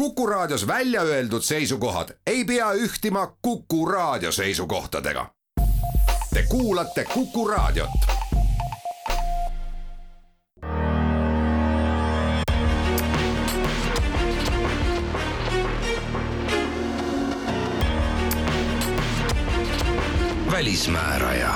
Kuku Raadios välja öeldud seisukohad ei pea ühtima Kuku Raadio seisukohtadega. Te kuulate Kuku Raadiot. välismääraja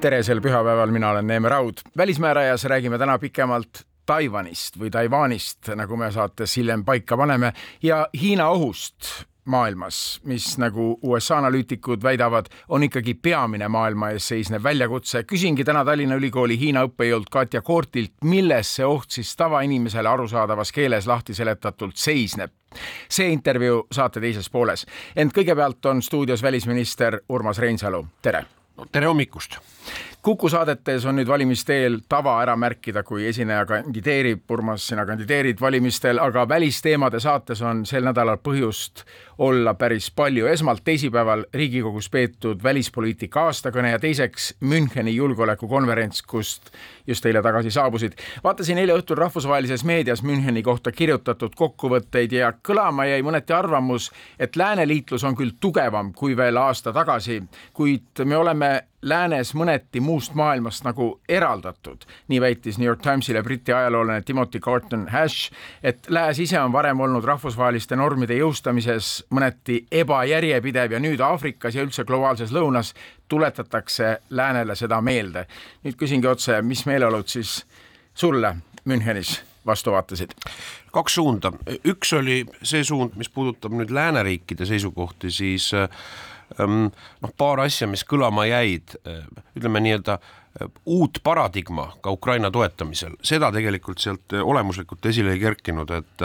tere sel pühapäeval, mina olen Neeme Raud. välismäärajas räägime täna pikemalt Taiwanist või Taiwanist, nagu me saates hiljem paika paneme, ja Hiina ohust maailmas, mis nagu USA analüütikud väidavad, on ikkagi peamine maailma ees seisev väljakutse. küsingi täna Tallinna Ülikooli Hiina õppejõult Katja Koortilt, milles see oht siis tavainimesele arusaadavas keeles lahti seletatult seisneb. see intervjuu saate teises pooles, ent kõigepealt on stuudios välisminister Urmas Reinsalu, tere no tere hommikust! Kuku saadetes on nüüd valimisteel tava ära märkida, kui esineja kandideerib, Urmas, sina kandideerid valimistel, aga välisteemade saates on sel nädalal põhjust olla päris palju. esmalt teisipäeval Riigikogus peetud välispoliitika aastakõne ja teiseks Müncheni julgeolekukonverents, kust just eile tagasi saabusid. vaatasin eile õhtul rahvusvahelises meedias Müncheni kohta kirjutatud kokkuvõtteid ja kõlama jäi mõneti arvamus, et lääneliitlus on küll tugevam kui veel aasta tagasi, kuid me oleme läänes mõneti muust maailmast nagu eraldatud. nii väitis New York Timesile Briti ajaloolane Timothy Carton Hash, et lääs ise on varem olnud rahvusvaheliste normide jõustamises mõneti ebajärjepidev ja nüüd Aafrikas ja üldse globaalses lõunas tuletatakse läänele seda meelde. nüüd küsingi otse, mis meeleolud siis sulle Münchenis vastu vaatasid? kaks suunda, üks oli see suund, mis puudutab nüüd lääneriikide seisukohti, siis äh, Ehm, noh, paar asja, mis kõlama jäid, ütleme nii-öelda uut paradigma ka Ukraina toetamisel, seda tegelikult sealt olemuslikult esile ei kerkinud, et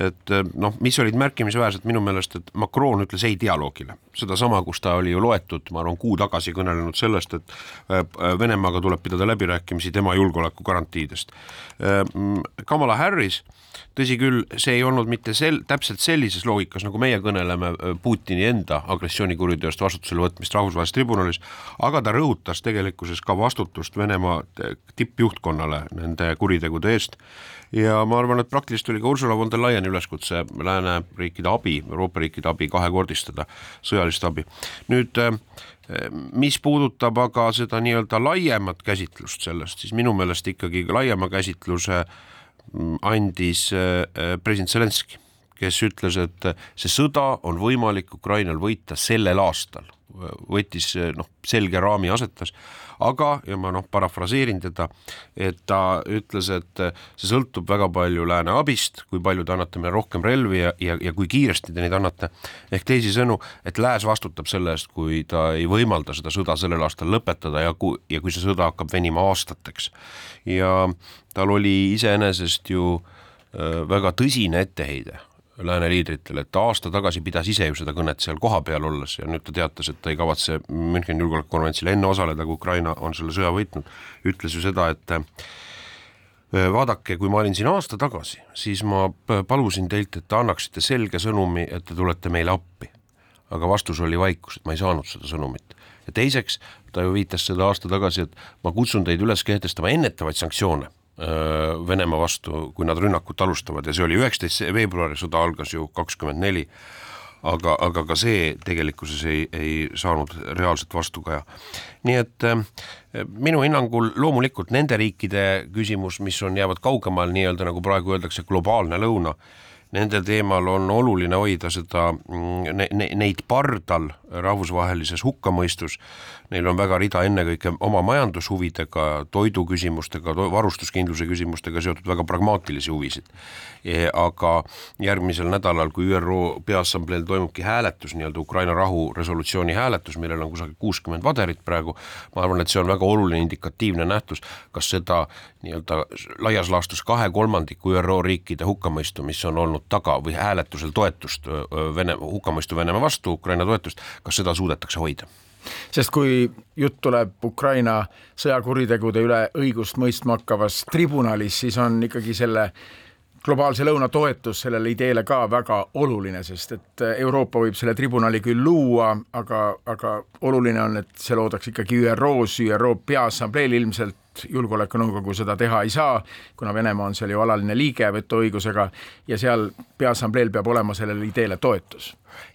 et noh, mis olid märkimisväärsed minu meelest, et Macron ütles ei dialoogile. sedasama, kus ta oli ju loetud, ma arvan, kuu tagasi kõnelenud sellest, et Venemaaga tuleb pidada läbirääkimisi tema julgeoleku garantiidest. Kamala Harris tõsi küll, see ei olnud mitte sel-, täpselt sellises loogikas, nagu meie kõneleme äh, Putini enda agressioonikuriteost vastutusele võtmist rahvusvahelises tribunalis, aga ta rõhutas tegelikkuses ka vastutust Venemaa äh, tippjuhtkonnale nende kuritegude eest ja ma arvan, et praktiliselt oli ka Ursula von der Leyeni üleskutse lääneriikide abi, Euroopa riikide abi kahekordistada, sõjalist abi. nüüd äh, mis puudutab aga seda nii-öelda laiemat käsitlust sellest, siis minu meelest ikkagi laiema käsitluse äh, andis äh, äh, president Zelenskõi, kes ütles, et see sõda on võimalik Ukrainal võita sellel aastal, võttis noh, selge raami asetas, aga, ja ma noh, parafraseerin teda, et ta ütles, et see sõltub väga palju lääne abist, kui palju te annate meile rohkem relvi ja, ja, ja kui kiiresti te neid annate, ehk teisisõnu, et lääs vastutab selle eest, kui ta ei võimalda seda sõda sellel aastal lõpetada ja kui, ja kui see sõda hakkab venima aastateks. ja tal oli iseenesest ju äh, väga tõsine etteheide lääne liidritele, et ta aasta tagasi pidas ise ju seda kõnet seal kohapeal olles ja nüüd ta teatas, et ta ei kavatse Müncheni julgeolekukonverentsil enne osaleda, kui Ukraina on selle sõja võitnud, ütles ju seda, et äh, vaadake, kui ma olin siin aasta tagasi, siis ma palusin teilt, et te annaksite selge sõnumi, et te tulete meile appi. aga vastus oli vaikus, et ma ei saanud seda sõnumit. ja teiseks, ta ju viitas seda aasta tagasi, et ma kutsun teid üles kehtestama ennetavaid sanktsioone Venemaa vastu, kui nad rünnakut alustavad ja see oli üheksateist veebruari, sõda algas ju kakskümmend neli, aga, aga ka see tegelikkuses ei, ei saanud reaalset vastukaja. nii et äh, minu hinnangul loomulikult nende riikide küsimus, mis on, jäävad kaugemal nii-öelda nagu praegu öeldakse, globaalne lõuna, nende teemal on oluline hoida seda mm, ne,, ne, neid pardal rahvusvahelises hukkamõistus neil on väga rida ennekõike oma majandushuvidega, toiduküsimustega, varustuskindluse küsimustega seotud väga pragmaatilisi huvisid. E, aga järgmisel nädalal, kui ÜRO Peaassambleel toimubki hääletus, nii-öelda Ukraina rahu resolutsiooni hääletus, millel on kusagil kuuskümmend vaderit praegu, ma arvan, et see on väga oluline indikatiivne nähtus, kas seda nii-öelda laias laastus kahe kolmandiku ÜRO riikide hukkamõistu, mis on olnud taga või hääletusel toetust Vene, hukkamõistu Venemaa vastu, Ukraina toetust, kas seda suudetakse hoida? sest kui jutt tuleb Ukraina sõjakuritegude üle õigust mõistma hakkavas tribunalis, siis on ikkagi selle globaalse lõuna toetus sellele ideele ka väga oluline, sest et Euroopa võib selle tribunali küll luua, aga, aga oluline on, et see loodaks ikkagi ÜRO-s, ÜRO Peaassambleel ilmselt Julgeolekunõukogu seda teha ei saa, kuna Venemaa on seal ju alaline liige vetoõigusega ja seal Peaassambleel peab olema sellele ideele toetus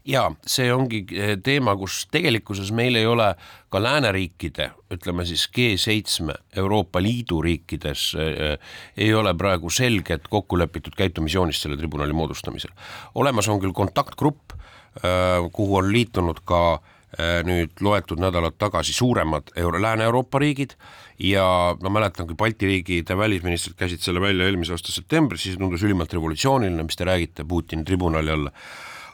ja see ongi eh, teema, kus tegelikkuses meil ei ole ka lääneriikide, ütleme siis G7 Euroopa Liidu riikides äh, ei ole praegu selget kokku lepitud käitumisjoonist selle tribunali moodustamisel. olemas on küll kontaktgrupp äh,, kuhu on liitunud ka Äh, nüüd loetud nädalad tagasi suuremad Euro-, Lääne-Euroopa riigid ja ma mäletan, kui Balti riikide välisministrid käisid selle välja eelmise aasta septembris, siis tundus ülimalt revolutsiooniline, mis te räägite Putini tribunali alla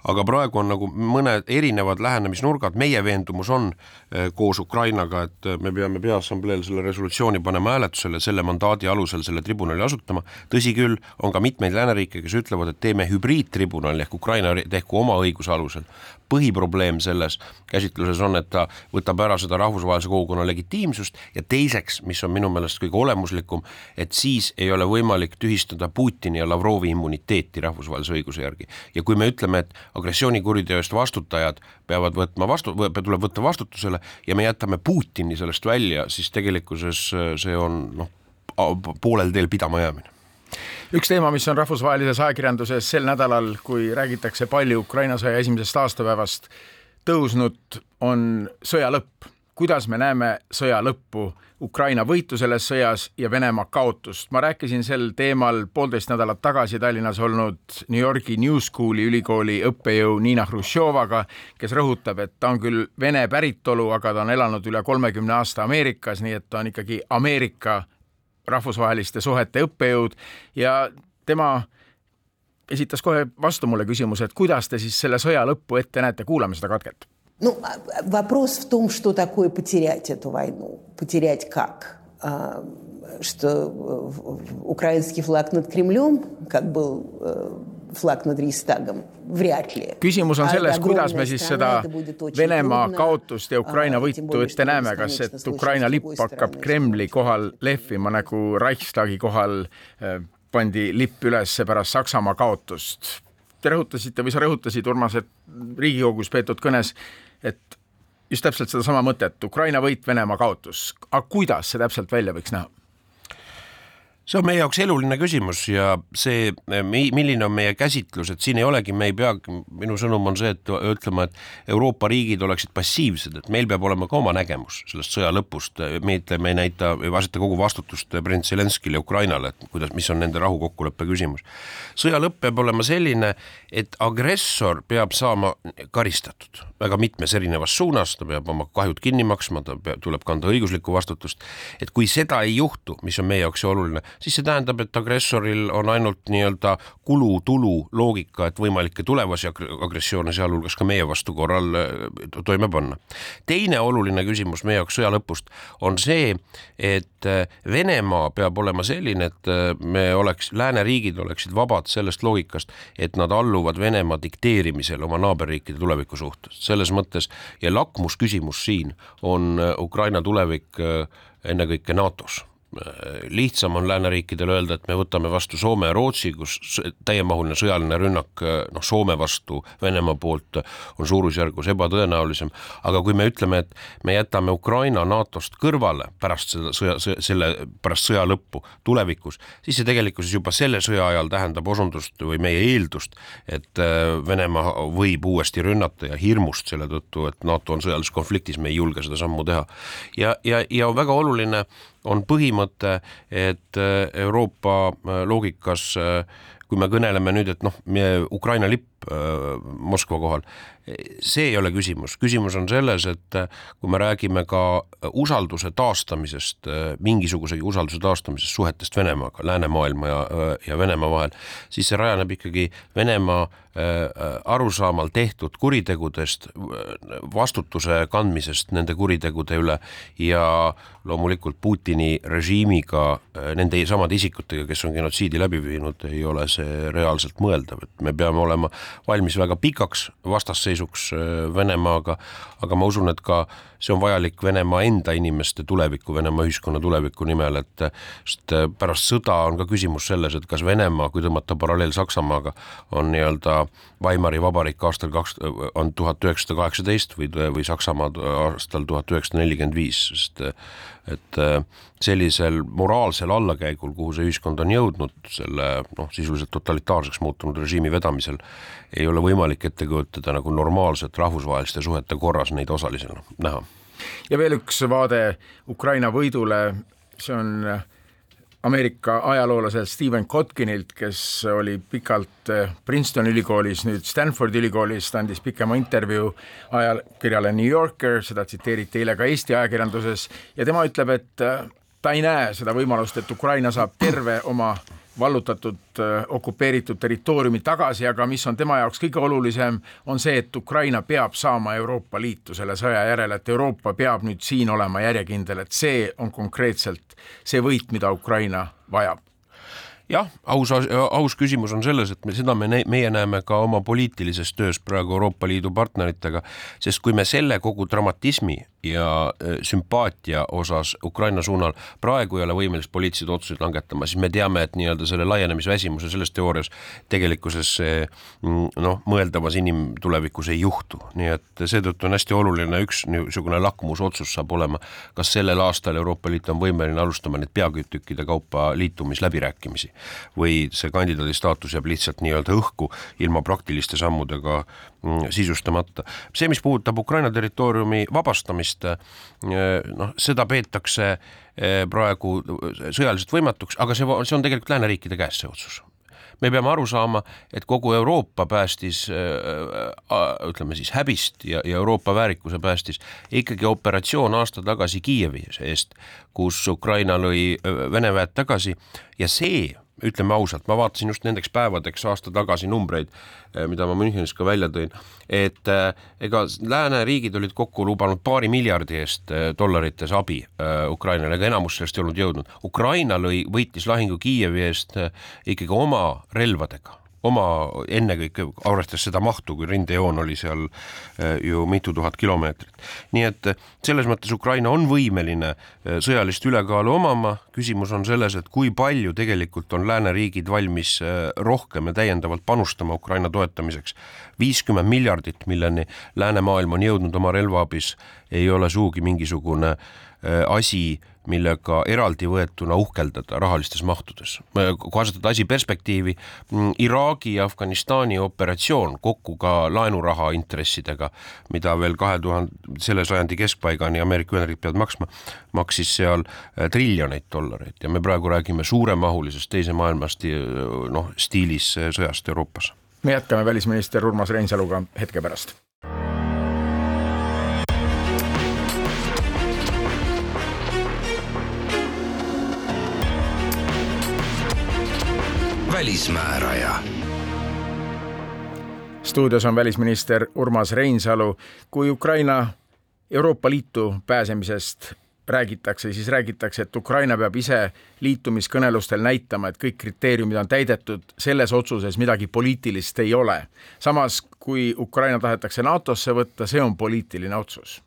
aga praegu on nagu mõned erinevad lähenemisnurgad, meie veendumus on eh, koos Ukrainaga, et eh, me peame Peaassambleel selle resolutsiooni panema hääletusele, selle mandaadi alusel selle tribunali asutama, tõsi küll, on ka mitmeid lääneriike, kes ütlevad, et teeme hübriidtribunali ehk Ukraina tehku oma õiguse alusel. Põhiprobleem selles käsitluses on, et ta võtab ära seda rahvusvahelise kogukonna legitiimsust ja teiseks, mis on minu meelest kõige olemuslikum, et siis ei ole võimalik tühistada Putini ja Lavrovi immuniteeti rahvusvahelise õiguse järgi. ja kui me ütleme, et agressioonikuriteo eest vastutajad peavad võtma vastu, tuleb võtta vastutusele ja me jätame Putini sellest välja, siis tegelikkuses äh, see on noh, poolel teel pidama jäämine üks teema, mis on rahvusvahelises ajakirjanduses sel nädalal, kui räägitakse palju Ukraina sõja esimesest aastapäevast tõusnud, on sõja lõpp. kuidas me näeme sõja lõppu Ukraina võitu selles sõjas ja Venemaa kaotust. ma rääkisin sel teemal poolteist nädalat tagasi Tallinnas olnud New Yorgi New School'i ülikooli õppejõu Niina Hruštšovaga, kes rõhutab, et ta on küll vene päritolu, aga ta on elanud üle kolmekümne aasta Ameerikas, nii et ta on ikkagi Ameerika rahvusvaheliste suhete õppejõud ja tema esitas kohe vastu mulle küsimuse, et kuidas te siis selle sõja lõppu ette näete, kuulame seda katket Ну, вопрос в том, что такое потерять эту войну. Потерять как? Что украинский флаг над Кремлем, как был флаг над Рейстагом, вряд ли. küsimus on selles, kuidas me siis seda Venemaa kaotust ja Ukraina võitu ette näeme, kas et Ukraina lipp hakkab Kremli kohal lehvima nagu Reichstagi kohal pandi lipp üles pärast Saksamaa kaotust te rõhutasite või sa rõhutasid, Urmas, et Riigikogus peetud kõnes, et just täpselt sedasama mõtet, Ukraina võit, Venemaa kaotus, aga kuidas see täpselt välja võiks näha? See on meie jaoks eluline küsimus ja see, milline on meie käsitlus, et siin ei olegi, me ei pea, minu sõnum on see, et ütlema, et Euroopa riigid oleksid passiivsed, et meil peab olema ka oma nägemus sellest sõja lõpust, me ei näita, ei aseta kogu vastutust president Zelenskile ja Ukrainale, et kuidas, mis on nende rahukokkuleppe küsimus. sõja lõpp peab olema selline, et agressor peab saama karistatud väga mitmes erinevas suunas, ta peab oma kahjud kinni maksma, ta peab, tuleb kanda õiguslikku vastutust, et kui seda ei juhtu, mis on meie jaoks oluline, siis see tähendab, et agressoril on ainult nii-öelda kulu-tulu loogika, et võimalikke tulevasi agressioone, sealhulgas ka meie vastu korral äh, toime panna. teine oluline küsimus meie jaoks sõja lõpust on see, et äh, Venemaa peab olema selline, et äh, me oleks, lääneriigid oleksid vabad sellest loogikast, et nad alluvad Venemaa dikteerimisele oma naaberriikide tuleviku suhtes. selles mõttes ja lakmusküsimus siin on Ukraina tulevik ennekõike NATO-s lihtsam on lääneriikidel öelda, et me võtame vastu Soome ja Rootsi, kus täiemahuline sõjaline rünnak noh, Soome vastu Venemaa poolt on suurusjärgus ebatõenäolisem, aga kui me ütleme, et me jätame Ukraina NATO-st kõrvale pärast seda sõja, selle, pärast sõja lõppu tulevikus, siis see tegelikkuses juba selle sõja ajal tähendab osundust või meie eeldust, et äh, Venemaa võib uuesti rünnata ja hirmust selle tõttu, et NATO on sõjalises konfliktis, me ei julge seda sammu teha. ja, ja, ja väga oluline on põhimõte, et äh, Euroopa äh, loogikas äh, kui me kõneleme nüüd, et noh, Ukraina lipp Moskva kohal, see ei ole küsimus, küsimus on selles, et kui me räägime ka usalduse taastamisest, mingisugusegi usalduse taastamisest suhetest Venemaaga, läänemaailma ja, ja Venemaa vahel, siis see rajaneb ikkagi Venemaa arusaamal tehtud kuritegudest, vastutuse kandmisest nende kuritegude üle ja loomulikult Putini režiimiga, nende samade isikutega, kes on genotsiidi läbi viinud, ei ole see reaalselt mõeldav, et me peame olema valmis väga pikaks vastasseisuks äh, Venemaaga, aga ma usun, et ka see on vajalik Venemaa enda inimeste tuleviku, Venemaa ühiskonna tuleviku nimel, et sest äh, pärast sõda on ka küsimus selles, et kas Venemaa, kui tõmmata paralleel Saksamaaga, on nii-öelda Weimari vabariik aastal kaks, on tuhat üheksasada kaheksateist või, või Saksamaa aastal tuhat üheksasada nelikümmend viis, sest äh, et sellisel moraalsel allakäigul, kuhu see ühiskond on jõudnud, selle noh, sisuliselt totalitaarseks muutunud režiimi vedamisel, ei ole võimalik ette kujutada nagu normaalset rahvusvaheliste suhete korras neid osalisena näha. ja veel üks vaade Ukraina võidule, see on Ameerika ajaloolaselt Stephen Kotkinilt, kes oli pikalt eh, Princeton ülikoolis, nüüd Stanfordi ülikoolis, ta andis pikema intervjuu ajakirjale New Yorker, seda tsiteeriti eile ka Eesti ajakirjanduses ja tema ütleb, et eh, ta ei näe seda võimalust, et Ukraina saab terve oma vallutatud äh, okupeeritud territooriumi tagasi, aga mis on tema jaoks kõige olulisem, on see, et Ukraina peab saama Euroopa Liitu selle sõja järel, et Euroopa peab nüüd siin olema järjekindel, et see on konkreetselt see võit, mida Ukraina vajab. Jah, aus, aus küsimus on selles, et me seda me, meie näeme ka oma poliitilises töös praegu Euroopa Liidu partneritega, sest kui me selle kogu dramatismi ja äh, sümpaatia osas Ukraina suunal praegu ei ole võimelised poliitilised otsuseid langetama, siis me teame, et nii-öelda selle laienemisväsimuse selles teoorias tegelikkuses mm, noh, mõeldavas inimtulevikus ei juhtu, nii et seetõttu on hästi oluline üks niisugune lakmusotsus saab olema, kas sellel aastal Euroopa Liit on võimeline alustama neid peatükkide kaupa liitumisläbirääkimisi või see kandidaadi staatus jääb lihtsalt nii-öelda õhku ilma praktiliste sammudega mm, sisustamata. see, mis puudutab Ukraina territooriumi vabastamist, tegemist, eh, noh, seda peetakse eh, praegu sõjaliselt võimatuks, aga see, see on tegelikult lääneriikide käes, see otsus. Me peame aru saama, et kogu Euroopa päästis äh, ütleme siis häbist ja, ja Euroopa väärikuse päästis ikkagi operatsioon aasta tagasi Kiievi eest, kus Ukraina lõi Vene väed tagasi ja see ütleme ausalt, ma vaatasin just nendeks päevadeks aasta tagasi numbreid, eh, mida ma Münchenis ka välja tõin, et eh, ega lääneriigid olid kokku lubanud paari miljardi eest eh, dollarites abi Ukrainale, ega enamus sellest ei olnud jõudnud. Ukraina lõi, võitis lahingu Kiievi eest ikkagi oma relvadega oma ennekõike, arvestades seda mahtu, kui rindejoon oli seal eh, ju mitu tuhat kilomeetrit. nii et eh, selles mõttes Ukraina on võimeline eh, sõjalist ülekaalu omama, küsimus on selles, et kui palju tegelikult on lääneriigid valmis rohkem ja täiendavalt panustama Ukraina toetamiseks. viiskümmend miljardit, milleni läänemaailm on jõudnud oma relvaabis, ei ole sugugi mingisugune asi millega eraldi võetuna uhkeldada rahalistes mahtudes. kui asetada asi perspektiivi, mm, Iraagi ja Afganistani operatsioon kokku ka laenuraha intressidega, mida veel kahe tuhande, selle sajandi keskpaigani Ameerika Ühendriigid peavad maksma, maksis seal äh, triljoneid dollareid ja me praegu räägime suuremahulisest teise maailmasti noh, stiilis äh, sõjast Euroopas. me jätkame välisminister Urmas Reinsaluga hetke pärast välismääraja. stuudios on välisminister Urmas Reinsalu. kui Ukraina Euroopa Liitu pääsemisest räägitakse, siis räägitakse, et Ukraina peab ise liitumiskõnelustel näitama, et kõik kriteeriumid on täidetud, selles otsuses midagi poliitilist ei ole. samas, kui Ukraina tahetakse NATO-sse võtta, see on poliitiline otsus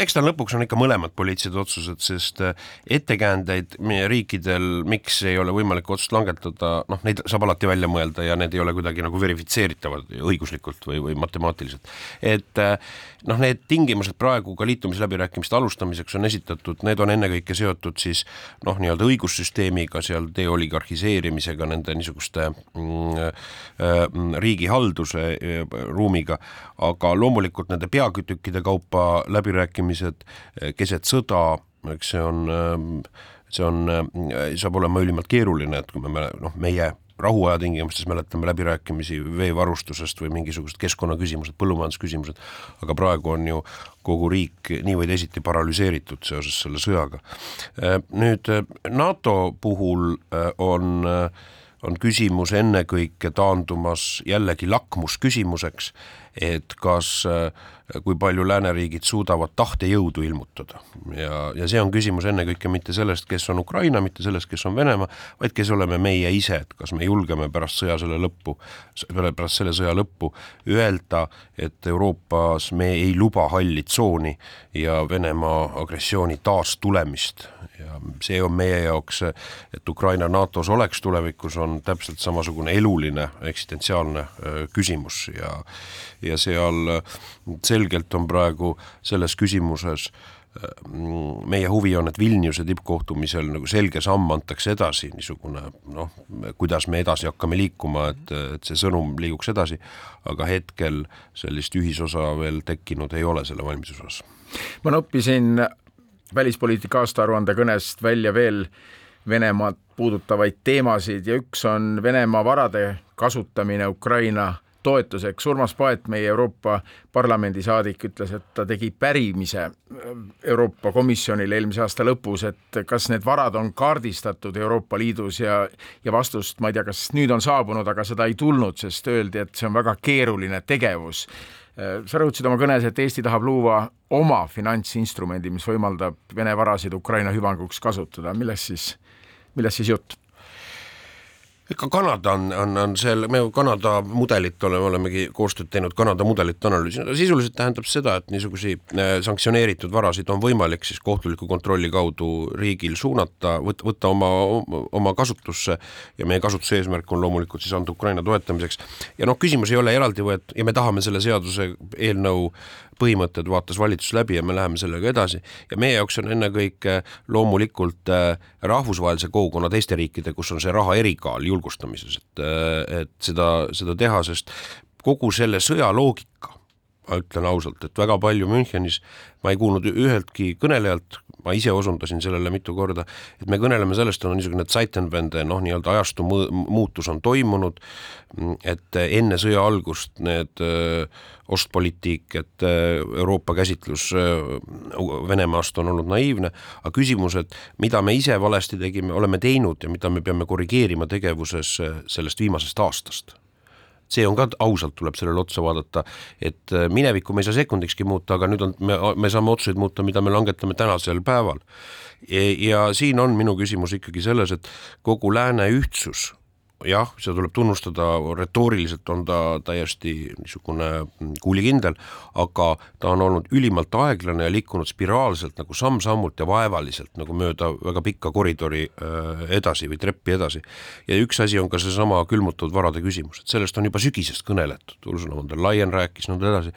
eks ta lõpuks on ikka mõlemad poliitilised otsused, sest äh, ettekäändeid meie riikidel, miks ei ole võimalik otsust langetada, noh, neid saab alati välja mõelda ja need ei ole kuidagi nagu verifitseeritavad õiguslikult või, või matemaatiliselt. et äh, noh, need tingimused praegu ka liitumisläbirääkimiste alustamiseks on esitatud, need on ennekõike seotud siis noh, nii-öelda õigussüsteemiga, seal deoligarhiseerimisega, nende niisuguste mm, äh, riigihalduse ruumiga, aga loomulikult nende peatükkide kaupa läbirääkimised läbirääkimised eh, keset sõda, eks see on, eh, see on, eh, saab olema ülimalt keeruline, et kui me noh, meie rahuaja tingimustes mäletame läbirääkimisi veevarustusest või mingisugused keskkonnaküsimused, põllumajandusküsimused, aga praegu on ju kogu riik nii või teisiti paralüseeritud seoses selle sõjaga. Nüüd NATO puhul on on küsimus ennekõike taandumas jällegi lakmusküsimuseks, et kas äh, kui palju lääneriigid suudavad tahtejõudu ilmutada. ja, ja see on küsimus ennekõike mitte sellest, kes on Ukraina, mitte sellest, kes on Venemaa, vaid kes oleme meie ise, et kas me julgeme pärast sõja selle lõppu, pärast selle sõja lõppu öelda, et Euroopas me ei luba halli tsooni ja Venemaa agressiooni taastulemist ja see on meie jaoks, et Ukraina NATO-s oleks tulevikus, on täpselt samasugune eluline eksistentsiaalne äh, küsimus ja ja seal selgelt on praegu selles küsimuses meie huvi on, et Vilniuse tippkohtumisel nagu selge samm antakse edasi, niisugune noh, kuidas me edasi hakkame liikuma, et, et see sõnum liiguks edasi, aga hetkel sellist ühisosa veel tekkinud ei ole selle valmiduse osas. ma noppisin välispoliitika aastaaruande kõnest välja veel Venemaad puudutavaid teemasid ja üks on Venemaa varade kasutamine Ukraina toetuseks. Urmas Paet, meie Euroopa Parlamendi saadik, ütles, et ta tegi pärimise Euroopa Komisjonile eelmise aasta lõpus, et kas need varad on kaardistatud Euroopa Liidus ja ja vastust ma ei tea, kas nüüd on saabunud, aga seda ei tulnud, sest öeldi, et see on väga keeruline tegevus. sa rõhutasid oma kõnes, et Eesti tahab luua oma finantsinstrumendi, mis võimaldab Vene varasid Ukraina hüvanguks kasutada, millest siis, millest siis jutt? Ikka Kanada on, on, on seal, me Kanada mudelit oleme, olemegi koostööd teinud, Kanada mudelit analüüsinud, sisuliselt tähendab seda, et niisuguseid äh, sanktsioneeritud varasid on võimalik siis kohtuliku kontrolli kaudu riigil suunata, võtta oma, oma kasutusse ja meie kasutuse eesmärk on loomulikult siis anda Ukraina toetamiseks. ja noh, küsimus ei ole eraldi võetud ja me tahame selle seaduse eelnõu põhimõtted vaatas valitsus läbi ja me läheme sellega edasi. Ja meie jaoks on ennekõike loomulikult äh, rahvusvahelise kogukonna teiste riikide, kus on see raha erikaal julgustamises, et, äh, et seda, seda teha, sest kogu selle sõja loogika ma ütlen ausalt, et väga palju Münchenis ma ei kuulnud üheltki kõnelejalt, ma ise osundasin sellele mitu korda, et me kõneleme sellest, on niisugune Zeitenwende noh, nii-öelda ajastu muutus on toimunud, et enne sõja algust need ostpoliitik, et Euroopa käsitlus Venemaast on olnud naiivne, aga küsimus, et mida me ise valesti tegime, oleme teinud ja mida me peame korrigeerima tegevuses sellest viimasest aastast see on ka ausalt, tuleb sellele otsa vaadata, et äh, minevikku me ei saa sekundikski muuta, aga nüüd on, me, me saame otsuseid muuta, mida me langetame tänasel päeval. ja siin on minu küsimus ikkagi selles, et kogu lääne ühtsus jah, seda tuleb tunnustada, retooriliselt on ta täiesti niisugune kuulikindel, aga ta on olnud ülimalt aeglane ja liikunud spiraalselt nagu samm-sammult ja vaevaliselt nagu mööda väga pikka koridori äh, edasi või treppi edasi. ja üks asi on ka seesama külmutatud varade küsimus, et sellest on juba sügisest kõneletud, Ursula von der Leyen rääkis nõnda edasi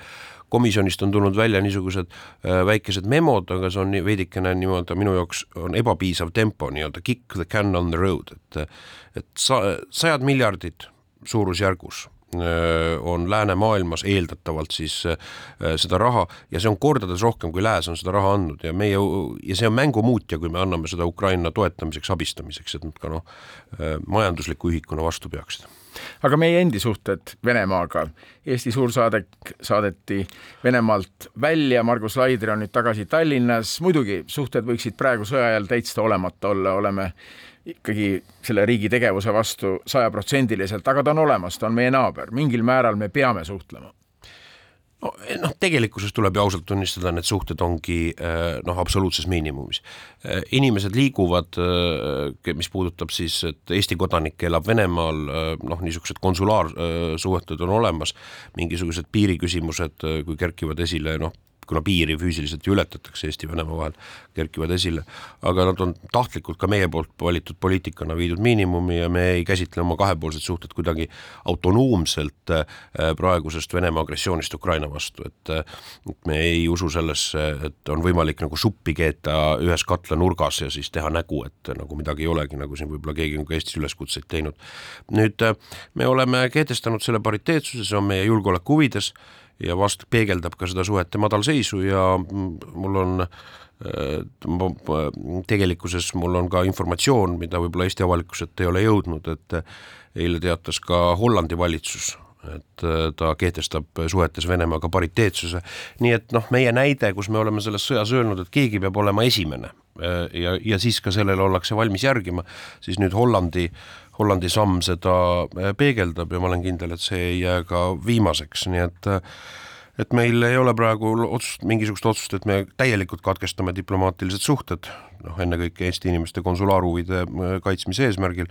komisjonist on tulnud välja niisugused äh, väikesed memod, aga see on veidikene nii-öelda minu jaoks on ebapiisav tempo nii-öelda kick the can on the road, et et sa, sajad miljardid suurusjärgus äh, on läänemaailmas eeldatavalt siis äh, seda raha ja see on kordades rohkem, kui lääs on seda raha andnud ja meie ja see on mängumuutja, kui me anname seda Ukraina toetamiseks, abistamiseks, et nad ka noh, majandusliku ühikuna vastu peaksid aga meie endi suhted Venemaaga, Eesti suursaadik saadeti Venemaalt välja, Margus Laidre on nüüd tagasi Tallinnas, muidugi suhted võiksid praegu sõja ajal täitsa olemata olla, oleme ikkagi selle riigi tegevuse vastu sajaprotsendiliselt, aga ta on olemas, ta on meie naaber, mingil määral me peame suhtlema noh, tegelikkuses tuleb ju ausalt tunnistada, need suhted ongi eh, noh, absoluutses miinimumis. Eh, inimesed liiguvad, mis puudutab siis, et Eesti kodanik elab Venemaal, noh, niisugused konsulaarsuhted on olemas, mingisugused piiriküsimused, kui kerkivad esile, noh, kuna piiri füüsiliselt ju ületatakse Eesti-Venemaa vahel, kerkivad esile, aga nad on tahtlikult ka meie poolt valitud poliitikana viidud miinimumi ja me ei käsitle oma kahepoolsed suhted kuidagi autonoomselt äh, praegusest Venemaa agressioonist Ukraina vastu, et et me ei usu sellesse, et on võimalik nagu suppi keeta ühes katlanurgas ja siis teha nägu, et nagu midagi ei olegi, nagu siin võib-olla keegi on ka Eestis üleskutseid teinud. nüüd äh, me oleme kehtestanud selle pariteetsuse, see on meie julgeoleku huvides ja vast peegeldab ka seda suhete madalseisu ja mul on äh, tegelikkuses mul on ka informatsioon, mida võib-olla Eesti avalikkuselt ei ole jõudnud, et eile teatas ka Hollandi valitsus, et äh, ta kehtestab suhetes Venemaaga pariteetsuse, nii et noh, meie näide, kus me oleme selles sõjas öelnud, et keegi peab olema esimene äh, ja, ja siis ka sellele ollakse valmis järgima, siis nüüd Hollandi äh, Hollandi samm seda äh, peegeldab ja ma olen kindel, et see ei jää ka viimaseks, nii et äh, et meil ei ole praegu otsust, mingisugust otsust, et me täielikult katkestame diplomaatilised suhted, noh, ennekõike Eesti inimeste konsulaarhuvide kaitsmise eesmärgil,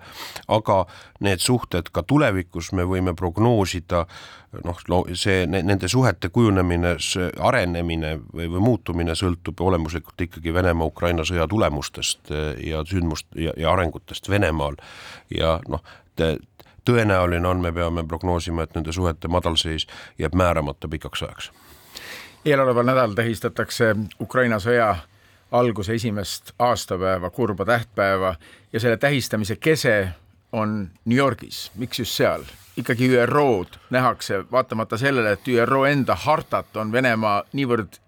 aga need suhted ka tulevikus me võime prognoosida noh, see, nende suhete kujunemine, arenemine või, või muutumine sõltub olemuslikult ikkagi Venemaa-Ukraina sõja tulemustest äh, ja sündmust ja, ja arengutest Venemaal. Ja noh, tõenäoline on, me peame prognoosima, et nende suhete madalseis jääb määramata pikaks ajaks. eeloleval nädalal tähistatakse Ukraina sõja alguse esimest aastapäeva, kurba tähtpäeva ja selle tähistamise kese on New Yorgis, miks just seal? ikkagi ÜRO-d nähakse, vaatamata sellele, et ÜRO enda hartat on Venemaa niivõrd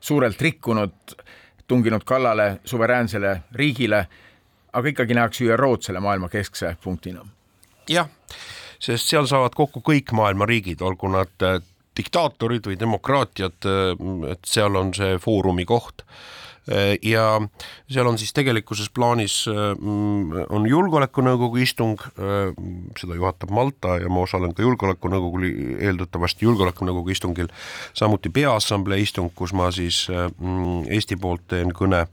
suurelt rikkunud, tunginud kallale suveräänsele riigile, aga ikkagi nähakse ÜRO-d selle maailma keskse punktina. Jah, sest seal saavad kokku kõik maailma riigid, olgu nad äh, diktaatorid või demokraatiad, äh, et seal on see foorumi koht ja seal on siis tegelikkuses plaanis, äh, on Julgeolekunõukogu istung, äh, seda juhatab Malta ja ma osalen ka Julgeolekunõukogu, eeldatavasti Julgeolekunõukogu istungil, samuti Peaassamblee istung, kus ma siis Eesti poolt teen kõne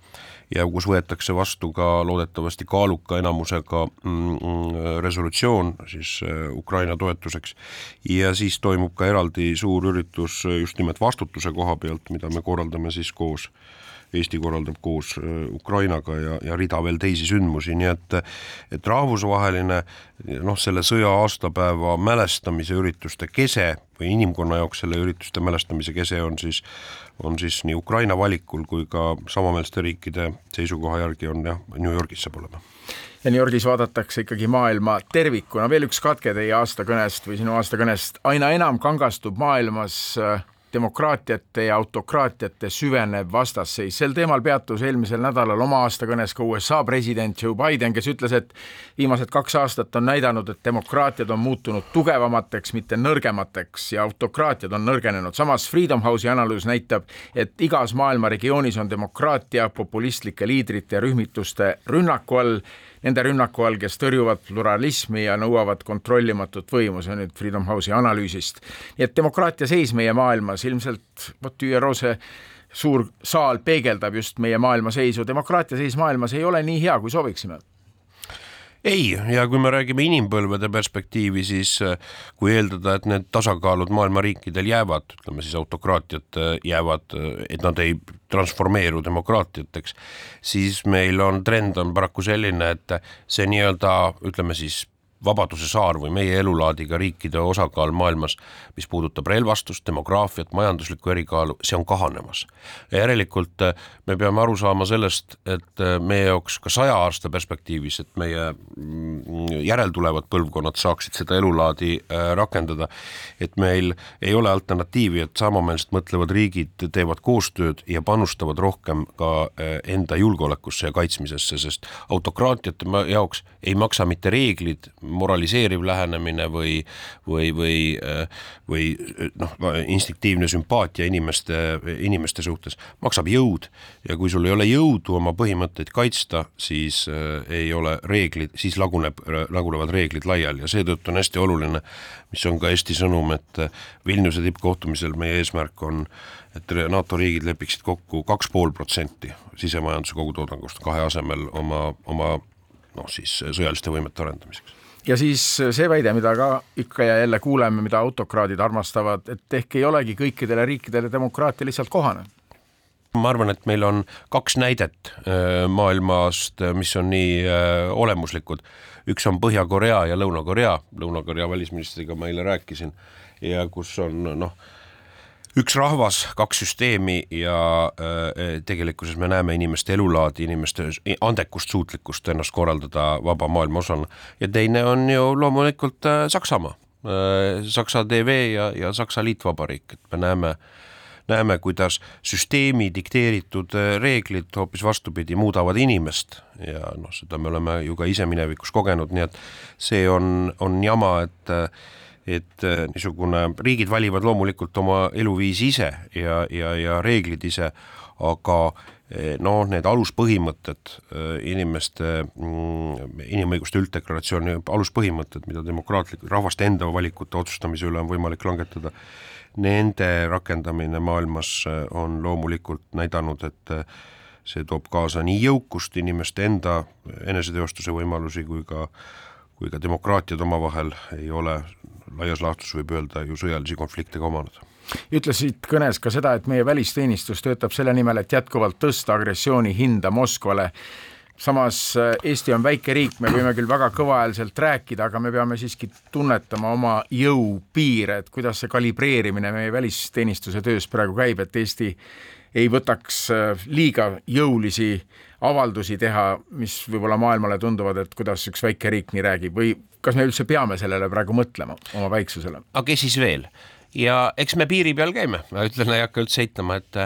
ja kus võetakse vastu ka loodetavasti kaaluka enamusega resolutsioon siis Ukraina toetuseks. ja siis toimub ka eraldi suur üritus just nimelt vastutuse koha pealt, mida me korraldame siis koos Eesti korraldab koos äh, Ukrainaga ja, ja rida veel teisi sündmusi, nii et et rahvusvaheline noh, selle sõja aastapäeva mälestamise ürituste kese või inimkonna jaoks selle ürituste mälestamise kese on siis, on siis nii Ukraina valikul kui ka samameelsete riikide seisukoha järgi on jah, New Yorgis saab olema. Ja New Yorgis vaadatakse ikkagi maailma tervikuna, veel üks katke teie aastakõnest või sinu aastakõnest, aina enam kangastub maailmas äh, demokraatiate ja autokraatiate süvenev vastasseis. sel teemal peatus eelmisel nädalal oma aastakõnes ka USA president Joe Biden, kes ütles, et viimased kaks aastat on näidanud, et demokraatiad on muutunud tugevamateks, mitte nõrgemateks ja autokraatiad on nõrgenenud. samas Freedom House'i analüüs näitab, et igas maailma regioonis on demokraatia populistlike liidrite ja rühmituste rünnaku all nende rünnaku all, kes tõrjuvad pluralismi ja nõuavad kontrollimatut võimu, see on nüüd Freedom House'i analüüsist. nii et demokraatia seis meie maailmas ilmselt, vot ÜRO see suur saal peegeldab just meie maailma seisu, demokraatia seis maailmas ei ole nii hea, kui sooviksime ei, ja kui me räägime inimpõlvede perspektiivi, siis äh, kui eeldada, et need tasakaalud maailma riikidel jäävad, ütleme siis autokraatiad äh, jäävad, äh, et nad ei transformeeru demokraatiateks, siis meil on trend on paraku selline, et see nii-öelda ütleme siis Vabaduse saar või meie elulaadiga riikide osakaal maailmas, mis puudutab relvastust, demograafiat, majanduslikku erikaalu, see on kahanemas. järelikult äh, me peame aru saama sellest, et äh, meie jaoks ka saja aasta perspektiivis, et meie mm, järeltulevad põlvkonnad saaksid seda elulaadi äh, rakendada, et meil ei ole alternatiivi, et samameelselt mõtlevad riigid teevad koostööd ja panustavad rohkem ka enda julgeolekusse ja kaitsmisesse, sest autokraatiate jaoks ei maksa mitte reeglid, moraliseeriv lähenemine või, või, või, või noh, instinktiivne sümpaatia inimeste, inimeste suhtes, maksab jõud. Ja kui sul ei ole jõudu oma põhimõtteid kaitsta, siis äh, ei ole reeglid, siis laguneb, lagunevad reeglid laiali. Ja seetõttu on hästi oluline, mis on ka Eesti sõnum, et Vilniuse tippkohtumisel meie eesmärk on, et NATO riigid lepiksid kokku kaks pool protsenti sisemajanduse kogutoodangust kahe asemel oma, oma noh, siis sõjaliste võimete arendamiseks ja siis see väide, mida ka ikka ja jälle kuuleme, mida autokraadid armastavad, et ehk ei olegi kõikidele riikidele demokraatia lihtsalt kohane. Ma arvan, et meil on kaks näidet äh, maailmast, mis on nii äh, olemuslikud. üks on Põhja-Korea ja Lõuna-Korea, Lõuna-Korea välisministriga ma eile rääkisin. Ja kus on noh üks rahvas, kaks süsteemi ja äh, tegelikkuses me näeme inimeste elulaadi, inimeste andekust, suutlikkust ennast korraldada vaba maailma osana. ja teine on ju loomulikult äh, Saksamaa. Äh,, Saksa TV ja, ja Saksa Liitvabariik, et me näeme näeme, kuidas süsteemi dikteeritud reeglid hoopis vastupidi muudavad inimest. Ja noh, seda me oleme ju ka ise minevikus kogenud, nii et see on, on jama, et et äh, niisugune, riigid valivad loomulikult oma eluviisi ise ja, ja, ja reeglid ise, aga noh, need aluspõhimõtted, äh, inimeste, mm, inimõiguste ülddeklaratsiooni aluspõhimõtted, mida demokraatlik, rahvaste enda valikute otsustamise üle on võimalik langetada, nende rakendamine maailmas on loomulikult näidanud, et see toob kaasa nii jõukust, inimeste enda eneseteostuse võimalusi kui ka kui ka demokraatiad omavahel ei ole laias laastus võib öelda ju sõjalisi konflikte ka omanud ütlesid kõnes ka seda, et meie välisteenistus töötab selle nimel, et jätkuvalt tõsta agressiooni hinda Moskvale. samas äh, Eesti on väike riik, me võime küll väga kõvahäälselt rääkida, aga me peame siiski tunnetama oma jõupiire, et kuidas see kalibreerimine meie välisteenistuse töös praegu käib, et Eesti ei võtaks äh, liiga jõulisi avaldusi teha, mis võib-olla maailmale tunduvad, et kuidas üks väike riik nii räägib või kas me üldse peame sellele praegu mõtlema, oma väiksusele? aga kes siis veel? ja eks me piiri peal käime, ma ütlen, ei hakka üldse eitama, et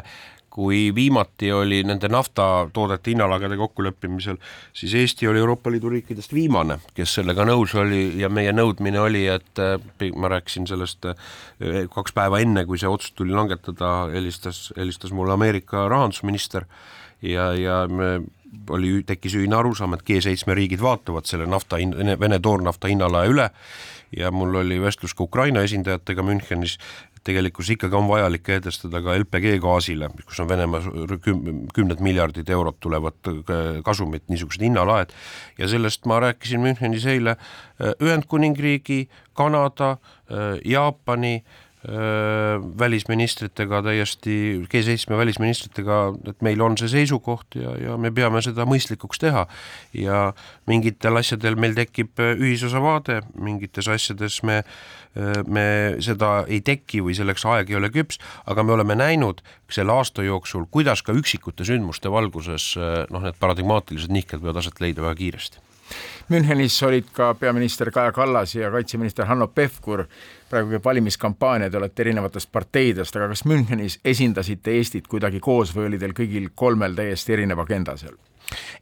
kui viimati oli nende naftatoodete hinnalagede kokkuleppimisel, siis Eesti oli Euroopa Liidu riikidest viimane, kes sellega nõus oli ja meie nõudmine oli, et ma rääkisin sellest kaks päeva enne, kui see otsus tuli langetada, helistas, helistas mulle Ameerika rahandusminister ja, ja me oli, tekkis ühine arusaam, et G7 riigid vaatavad selle nafta, Vene toornafta hinnalae üle ja mul oli vestlus ka Ukraina esindajatega Münchenis, tegelikkus ikkagi on vajalik kehtestada ka LPG gaasile, kus on Venemaa kümned miljardid eurot tulevad kasumit, niisugused hinnalaed, ja sellest ma rääkisin Münchenis eile äh, Ühendkuningriigi, Kanada, äh, Jaapani, välisministritega täiesti, G7 välisministritega, et meil on see seisukoht ja, ja me peame seda mõistlikuks teha. ja mingitel asjadel meil tekib ühisosa vaade, mingites asjades me, me seda ei teki või selleks aeg ei ole küps, aga me oleme näinud selle aasta jooksul, kuidas ka üksikute sündmuste valguses noh, need paradigmaatilised nihked võivad aset leida väga kiiresti Münchenis olid ka peaminister Kaja Kallas ja kaitseminister Hanno Pevkur. praegu käib valimiskampaania, te olete erinevatest parteidest, aga kas Münchenis esindasite Eestit kuidagi koos või oli teil kõigil kolmel täiesti erinev agenda seal?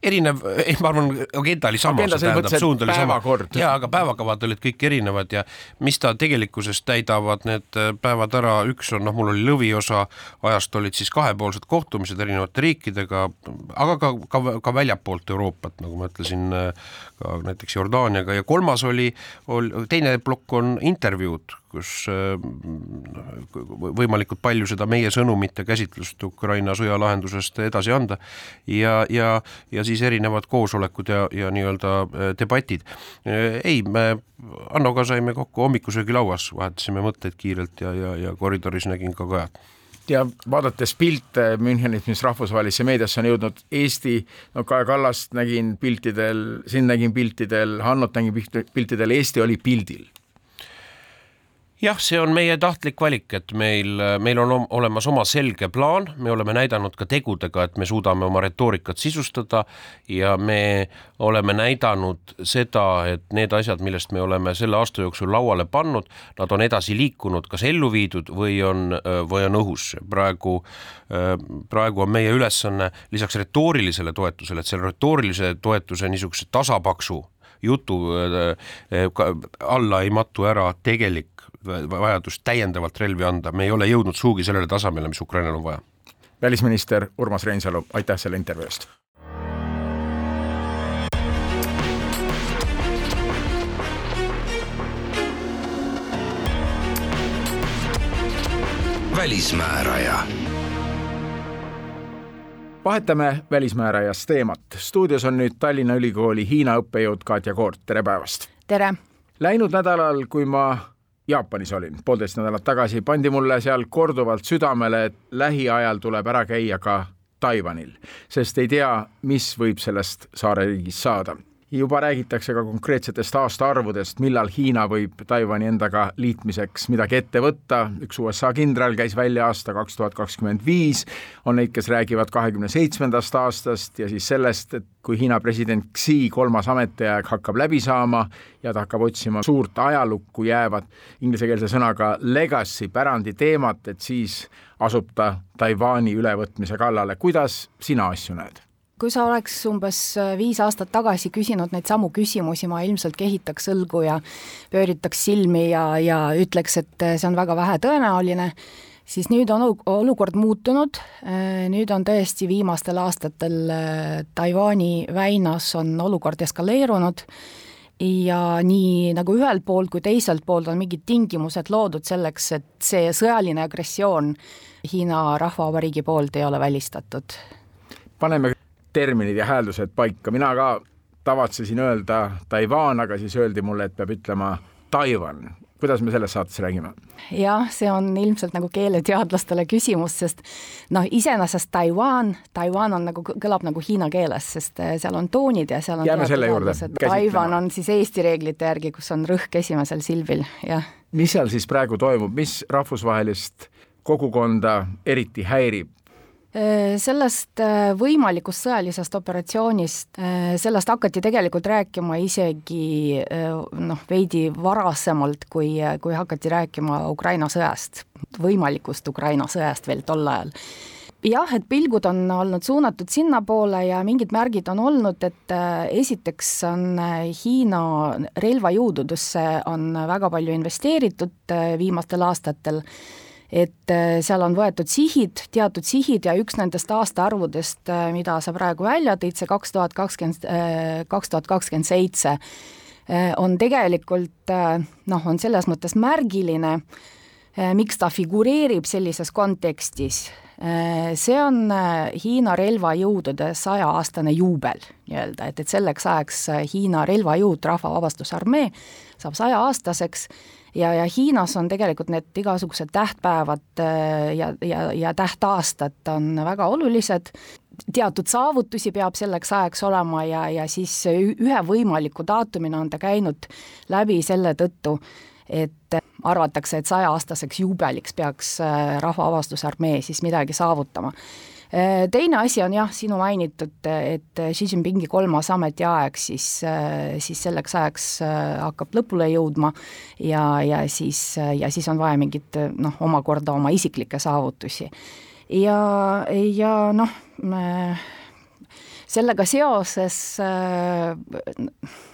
Erinev, ei ma arvan, agenda oli sama, tähendab, suund oli sama. jaa, aga päevakavad olid kõik erinevad ja mis ta tegelikkuses täidavad need äh, päevad ära, üks on noh, mul oli lõviosa ajast olid siis kahepoolsed kohtumised erinevate riikidega, aga ka, ka, ka väljapoolt Euroopat, nagu ma ütlesin, äh, ka näiteks Jordaaniaga. Ja kolmas oli, oli, teine plokk on intervjuud, kus äh, võimalikult palju seda meie sõnumit ja käsitlust Ukraina sõja lahendusest edasi anda. Ja, ja, ja siis erinevad koosolekud ja, ja nii-öelda äh, debatid. Äh, ei, me Hannoga saime kokku hommikusöögilauas, vahetasime mõtteid kiirelt ja, ja, ja koridoris nägin ka Kajat ja vaadates pilte Münchenis, mis rahvusvahelisse meediasse on jõudnud, Eesti, no Kaja Kallast nägin piltidel, sind nägin piltidel, Hannot nägin piltidel, Eesti oli pildil jah, see on meie tahtlik valik, et meil, meil on olemas oma selge plaan, me oleme näidanud ka tegudega, et me suudame oma retoorikat sisustada ja me oleme näidanud seda, et need asjad, millest me oleme selle aasta jooksul lauale pannud, nad on edasi liikunud, kas ellu viidud või on, või on õhus. praegu, praegu on meie ülesanne lisaks retoorilisele toetusele, et selle retoorilise toetuse niisuguse tasapaksu jutu alla ei matu ära tegelik vajadust täiendavalt relvi anda, me ei ole jõudnud sugugi sellele tasemele, mis Ukrainal on vaja. välisminister Urmas Reinsalu, aitäh selle intervjuu eest. välismääraja vahetame välismäärajast teemat. stuudios on nüüd Tallinna Ülikooli Hiina õppejõud Katja Koort, tere päevast! tere! Läinud nädalal, kui ma Jaapanis olin poolteist nädalat tagasi, pandi mulle seal korduvalt südamele, et lähiajal tuleb ära käia ka Taiwanil, sest ei tea, mis võib sellest saareriigist saada juba räägitakse ka konkreetsetest aastaarvudest, millal Hiina võib Taiwan'i endaga liitmiseks midagi ette võtta, üks USA kindral käis välja aasta kaks tuhat kakskümmend viis, on neid, kes räägivad kahekümne seitsmendast aastast ja siis sellest, et kui Hiina president Xi kolmas ametiaeg hakkab läbi saama ja ta hakkab otsima suurt ajalukku jäävat inglisekeelse sõnaga legacy pärandi teemat, et siis asub ta Taiwan'i ülevõtmise kallale, kuidas sina asju näed? Kui sa oleks umbes äh, viis aastat tagasi küsinud neid samu küsimusi, ma ilmselt kehitaks õlgu ja pööritaks silmi ja, ja ütleks, et äh, see on väga vähetõenäoline, siis nüüd on olukord muutunud, äh, nüüd on tõesti viimastel aastatel Taiwan'i väinas on olukord eskaleerunud ja nii nagu ühelt poolt kui teiselt poolt on mingid tingimused loodud selleks, et see sõjaline agressioon Hiina Rahvavabariigi poolt ei ole välistatud. paneme terminid ja hääldused paika, mina ka tavatsesin öelda Taiwan, aga siis öeldi mulle, et peab ütlema Taiwan. kuidas me selles saates räägime? jah, see on ilmselt nagu keeleteadlastele küsimus, sest noh, iseenesest Taiwan, Taiwan on nagu, kõlab nagu hiina keeles, sest eh, seal on toonid ja seal on jääme selle juurde. Taiwan on siis Eesti reeglite järgi, kus on rõhk esimesel silbil, jah. mis seal siis praegu toimub, mis rahvusvahelist kogukonda eriti häirib sellest äh, võimalikust sõjalisest operatsioonist, äh, sellest hakati tegelikult rääkima isegi noh, veidi varasemalt, kui, kui hakati rääkima Ukraina sõjast, võimalikust Ukraina sõjast veel tol ajal. Jah, et pilgud on olnud suunatud sinnapoole ja mingid märgid on olnud, et esiteks on Hiina relvajõududesse on väga palju investeeritud viimastel aastatel et äh, seal on võetud sihid, teatud sihid ja üks nendest aastaarvudest, äh, mida sa praegu välja tõid, see kaks tuhat kakskümmend, äh, kaks tuhat kakskümmend seitse, on tegelikult noh, on selles mõttes märgiline, miks ta figureerib sellises kontekstis, see on Hiina relvajõudude sajaaastane juubel nii-öelda, et, et selleks ajaks Hiina relvajõud, Rahvavabastusarmee, saab sajaaastaseks ja, ja Hiinas on tegelikult need igasugused tähtpäevad äh, ja, ja, ja tähtaastad on väga olulised, teatud saavutusi peab selleks ajaks olema ja, ja siis ühe võimaliku daatumina on ta käinud läbi selle tõttu, et arvatakse, et sajaaastaseks juubeliks peaks äh, Rahvaavastusarmee siis midagi saavutama Äh, teine asi on jah, sinu mainitud, et Xi Jinpingi kolmas ametiaeg siis, äh, siis selleks ajaks hakkab lõpule jõudma ja, ja siis, ja siis on vaja mingit noh, omakorda oma isiklikke saavutusi. ja, ja noh, sellega seoses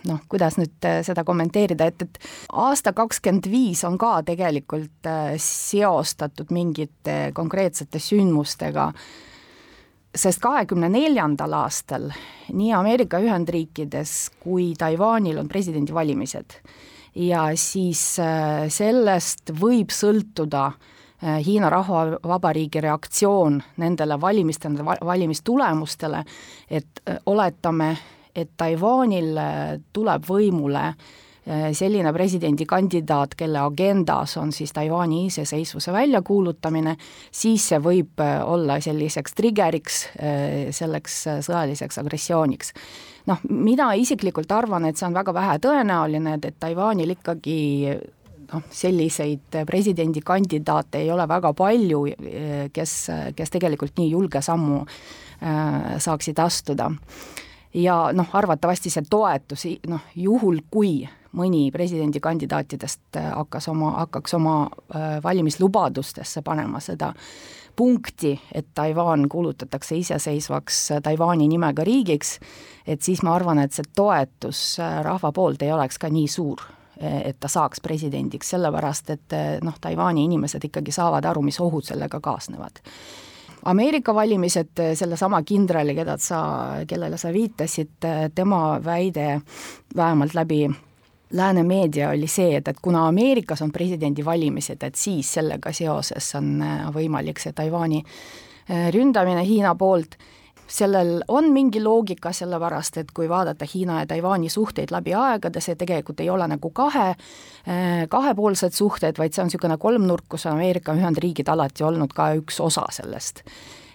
noh, kuidas nüüd seda kommenteerida, et, et aasta kakskümmend viis on ka tegelikult seostatud mingite konkreetsete sündmustega. Sest kahekümne neljandal aastal nii Ameerika Ühendriikides kui Taiwanil on presidendivalimised. Ja siis äh, sellest võib sõltuda äh, Hiina Rahvavabariigi reaktsioon nendele valimistele, valimistulemustele, et äh, oletame, et Taiwanil tuleb võimule äh, Äh, selline presidendikandidaat, kelle agendas on siis Taiwan'i iseseisvuse väljakuulutamine, siis see võib äh, olla selliseks trigeriks äh, selleks sõjaliseks agressiooniks. noh, mina isiklikult arvan, et see on väga vähetõenäoline, et, et Taiwanil ikkagi noh, selliseid presidendikandidaate ei ole väga palju, kes, kes tegelikult nii julge sammu äh, saaksid astuda. ja noh, arvatavasti see toetus, noh, juhul kui mõni presidendikandidaatidest äh, hakkas oma, hakkaks oma äh, valimislubadustesse panema seda punkti, et Taiwan kuulutatakse iseseisvaks Taiwan'i nimega riigiks, et siis ma arvan, et see toetus rahva poolt ei oleks ka nii suur, et ta saaks presidendiks, sellepärast et noh, Taiwan'i inimesed ikkagi saavad aru, mis ohud sellega kaasnevad. Ameerika valimised, sellesama kindrali, keda sa, kellele sa viitasid, tema väide vähemalt läbi lääne meedia oli see, et, et kuna Ameerikas on presidendivalimised, et siis sellega seoses on võimalik see Taiwan'i ründamine Hiina poolt, sellel on mingi loogika, sellepärast et kui vaadata Hiina ja Taiwan'i suhteid läbi aegade, see tegelikult ei ole nagu kahe, äh, kahepoolsed suhted, vaid see on niisugune kolmnurk, kus Ameerika Ühendriigid alati olnud ka üks osa sellest.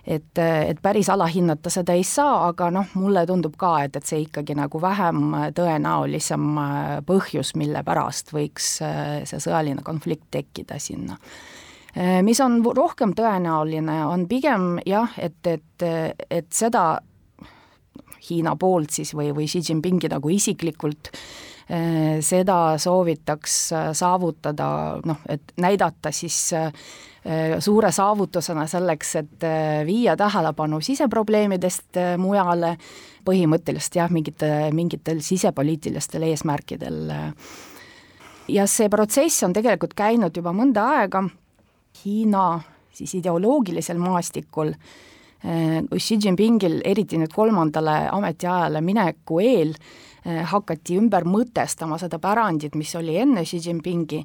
et, et päris alahinnata seda ei saa, aga noh, mulle tundub ka, et, et see ikkagi nagu vähem tõenäolisem äh, põhjus, mille pärast võiks äh, see sõjaline konflikt tekkida sinna mis on rohkem tõenäoline, on pigem jah, et, et, et seda Hiina poolt siis või, või Xi Jinpingi nagu isiklikult seda soovitaks saavutada noh, et näidata siis Äh, suure saavutusena selleks, et äh, viia tähelepanu siseprobleemidest äh, mujale, põhimõtteliselt jah, mingite, mingitel sisepoliitilistel eesmärkidel. ja see protsess on tegelikult käinud juba mõnda aega, Hiina siis ideoloogilisel maastikul, kus Xi Jinpingil, eriti nüüd kolmandale ametiajale mineku eel, hakati ümber mõtestama seda pärandit, mis oli enne Xi Jinpingi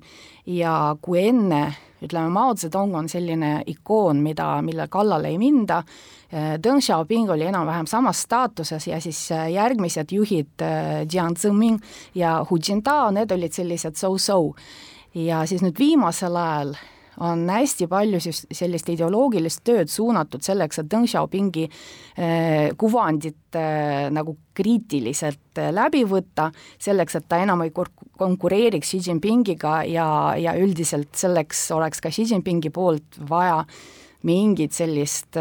ja kui enne ütleme, Mao Zedong on selline ikoon, mida, mille kallale ei minda, Deng Xiaoping oli enam-vähem samas staatuses ja siis järgmised juhid, Jiang Zemin ja Hu Jintao, need olid sellised so-so. ja siis nüüd viimasel ajal on hästi palju sellist ideoloogilist tööd suunatud selleks, et Deng Xiaopingi eh, kuvandit eh, nagu kriitiliselt eh, läbi võtta, selleks, et ta enam ei konkureeriks Xi Jinpingiga ja, ja üldiselt selleks oleks ka Xi Jinpingi poolt vaja mingit sellist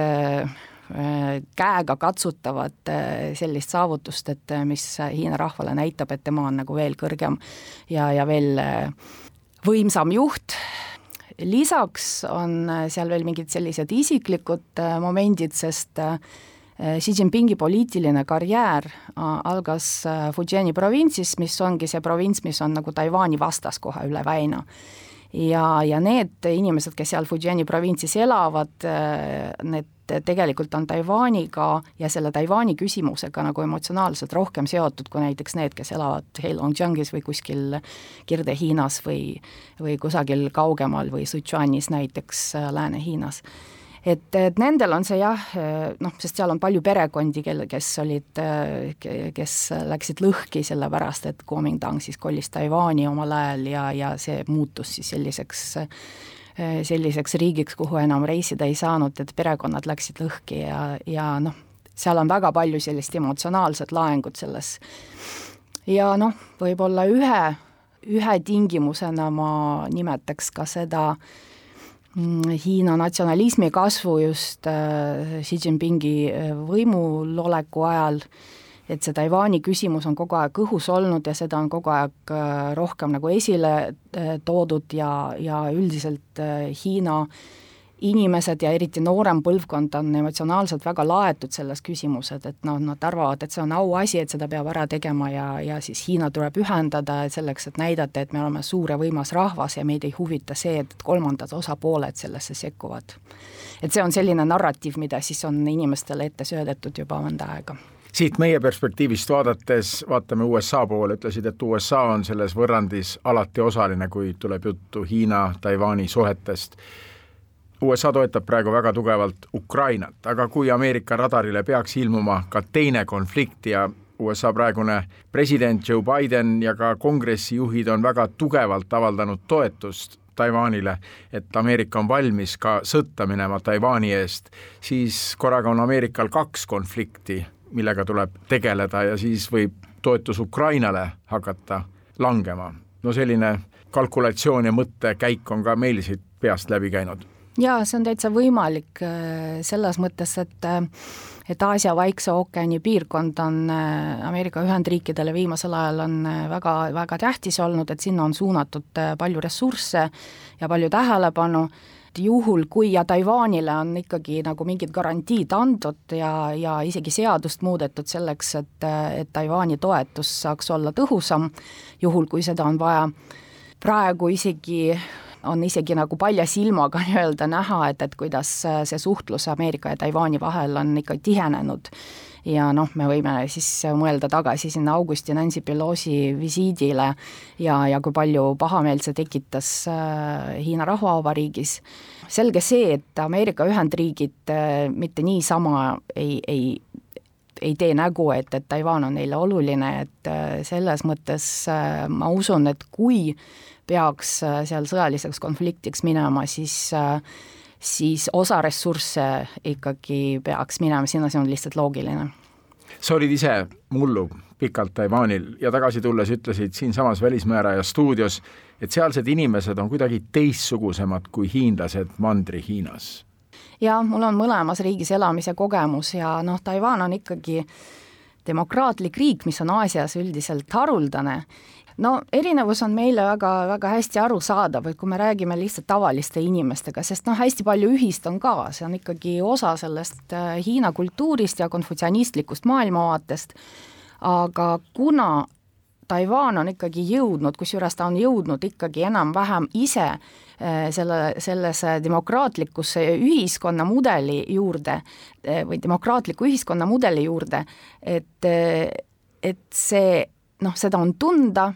käega katsutavat sellist saavutust, et mis Hiina rahvale näitab, et tema on nagu veel kõrgem ja, ja veel võimsam juht, lisaks on seal veel mingid sellised isiklikud momendid, sest Xi Jinpingi poliitiline karjäär algas Fujiani provintsis, mis ongi see provints, mis on nagu Taiwan'i vastas kohe üle väina. Ja, ja need inimesed, kes seal Fujiani provintsis elavad, need tegelikult on Taiwaniga ja selle Taiwani küsimusega nagu emotsionaalselt rohkem seotud kui näiteks need, kes elavad Heilongjiangis või kuskil Kirde-Hiinas või, või kusagil kaugemal või Sichuanis näiteks Lääne-Hiinas. Et, et nendel on see jah, noh, sest seal on palju perekondi, kel, kes olid, kes läksid lõhki sellepärast, et Kuomintang siis kolis Taiwan'i omal ajal ja, ja see muutus siis selliseks selliseks riigiks, kuhu enam reisida ei saanud, et perekonnad läksid lõhki ja, ja noh, seal on väga palju sellist emotsionaalset laengut selles. ja noh, võib-olla ühe, ühe tingimusena ma nimetaks ka seda Mm, Hiina natsionalismi kasvu just äh, Xi Jinpingi äh, võimuloleku ajal, et see Taiwan'i küsimus on kogu aeg õhus olnud ja seda on kogu aeg äh, rohkem nagu esile toodud ja, ja üldiselt Hiina äh, inimesed ja eriti noorem põlvkond on emotsionaalselt väga laetud selles küsimuses, et noh, nad arvavad, et see on auasi, et seda peab ära tegema ja, ja siis Hiina tuleb ühendada selleks, et näidata, et me oleme suur ja võimas rahvas ja meid ei huvita see, et kolmandad osapooled sellesse sekkuvad. et see on selline narratiiv, mida siis on inimestele ette söödetud juba mõnda aega siit meie perspektiivist vaadates, vaatame USA poole, ütlesid, et USA on selles võrrandis alati osaline, kui tuleb juttu Hiina-Taiwan'i suhetest. USA toetab praegu väga tugevalt Ukrainat, aga kui Ameerika radarile peaks ilmuma ka teine konflikt ja USA praegune president Joe Biden ja ka kongressi juhid on väga tugevalt avaldanud toetust Taiwanile, et Ameerika on valmis ka sõtta minema Taiwan'i eest, siis korraga on Ameerikal kaks konflikti, millega tuleb tegeleda ja siis võib toetus Ukrainale hakata langema. no selline kalkulatsioon ja mõttekäik on ka meil siit peast läbi käinud jaa, see on täitsa võimalik äh, selles mõttes, et äh, et Aasia Vaikse ookeani piirkond on äh, Ameerika Ühendriikidele viimasel ajal on väga, väga tähtis olnud, et sinna on suunatud palju ressursse ja palju tähelepanu, juhul, kui ja Taiwanile on ikkagi nagu mingid garantiid antud ja, ja isegi seadust muudetud selleks, et, et Taiwan'i toetus saaks olla tõhusam, juhul kui seda on vaja, praegu isegi on isegi nagu palja silmaga nii-öelda näha, et, et kuidas see suhtlus Ameerika ja Taiwan'i vahel on ikka tihenenud ja noh, me võime siis mõelda tagasi sinna augusti Nancy Pelosi visiidile ja, ja kui palju pahameelt see tekitas äh, Hiina Rahvavabariigis. selge see, et Ameerika Ühendriigid äh, mitte niisama ei, ei ei tee nägu, et, et Taiwan on neile oluline, et äh, selles mõttes ma usun, et kui peaks seal sõjaliseks konfliktiks minema, siis siis osa ressursse ikkagi peaks minema sinna, see on lihtsalt loogiline. sa olid ise mullu pikalt Taiwanil ja tagasi tulles ütlesid siinsamas Välismääraja stuudios, et sealsed inimesed on kuidagi teistsugusemad kui hiinlased Mandri-Hiinas. jaa, mul on mõlemas riigis elamise kogemus ja noh, Taiwan on ikkagi demokraatlik riik, mis on Aasias üldiselt haruldane no erinevus on meile väga, väga hästi arusaadav, et kui me räägime lihtsalt tavaliste inimestega, sest noh, hästi palju ühist on ka, see on ikkagi osa sellest äh, Hiina kultuurist ja konfutsianistlikust maailmavaatest, aga kuna Taiwan on ikkagi jõudnud, kusjuures ta on jõudnud ikkagi enam-vähem ise äh, selle, sellesse demokraatlikusse ühiskonnamudeli juurde äh, või demokraatliku ühiskonnamudeli juurde, et, et see noh, seda on tunda,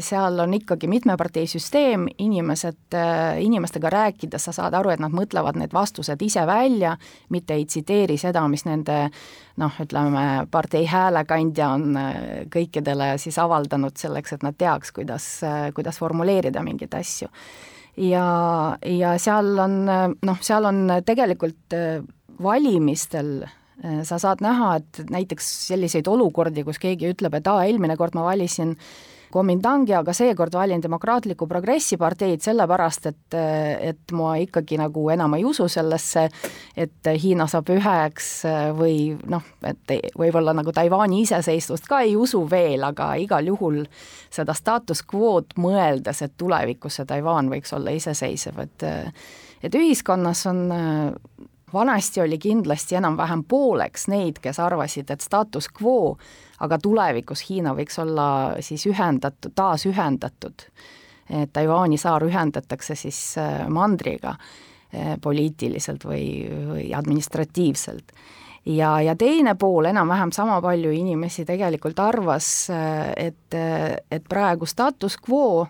seal on ikkagi mitmeparteisüsteem, inimesed, äh, inimestega rääkides sa saad aru, et nad mõtlevad need vastused ise välja, mitte ei tsiteeri seda, mis nende noh, ütleme, partei häälekandja on äh, kõikidele siis avaldanud selleks, et nad teaks, kuidas, kuidas formuleerida mingeid asju. ja, ja seal on noh, seal on tegelikult valimistel sa saad näha, et näiteks selliseid olukordi, kus keegi ütleb, et aa, eelmine kord ma valisin äh, Komintangi, aga seekord valin Demokraatlikku Progressi parteid sellepärast, et, et ma ikkagi nagu enam ei usu sellesse, et Hiina saab üheks või noh, et võib-olla nagu Taiwan'i iseseisvust ka ei usu veel, aga igal juhul seda status quo'd mõeldes, et tulevikus see Taiwan võiks olla iseseisev, et et ühiskonnas on vanasti oli kindlasti enam-vähem pooleks neid, kes arvasid, et status quo, aga tulevikus Hiina võiks olla siis ühendatud, taasühendatud. Taiwan'i saar ühendatakse siis äh, mandriga äh, poliitiliselt või, või administratiivselt ja, ja teine pool, enam-vähem sama palju inimesi tegelikult arvas, äh, et, et praegu status quo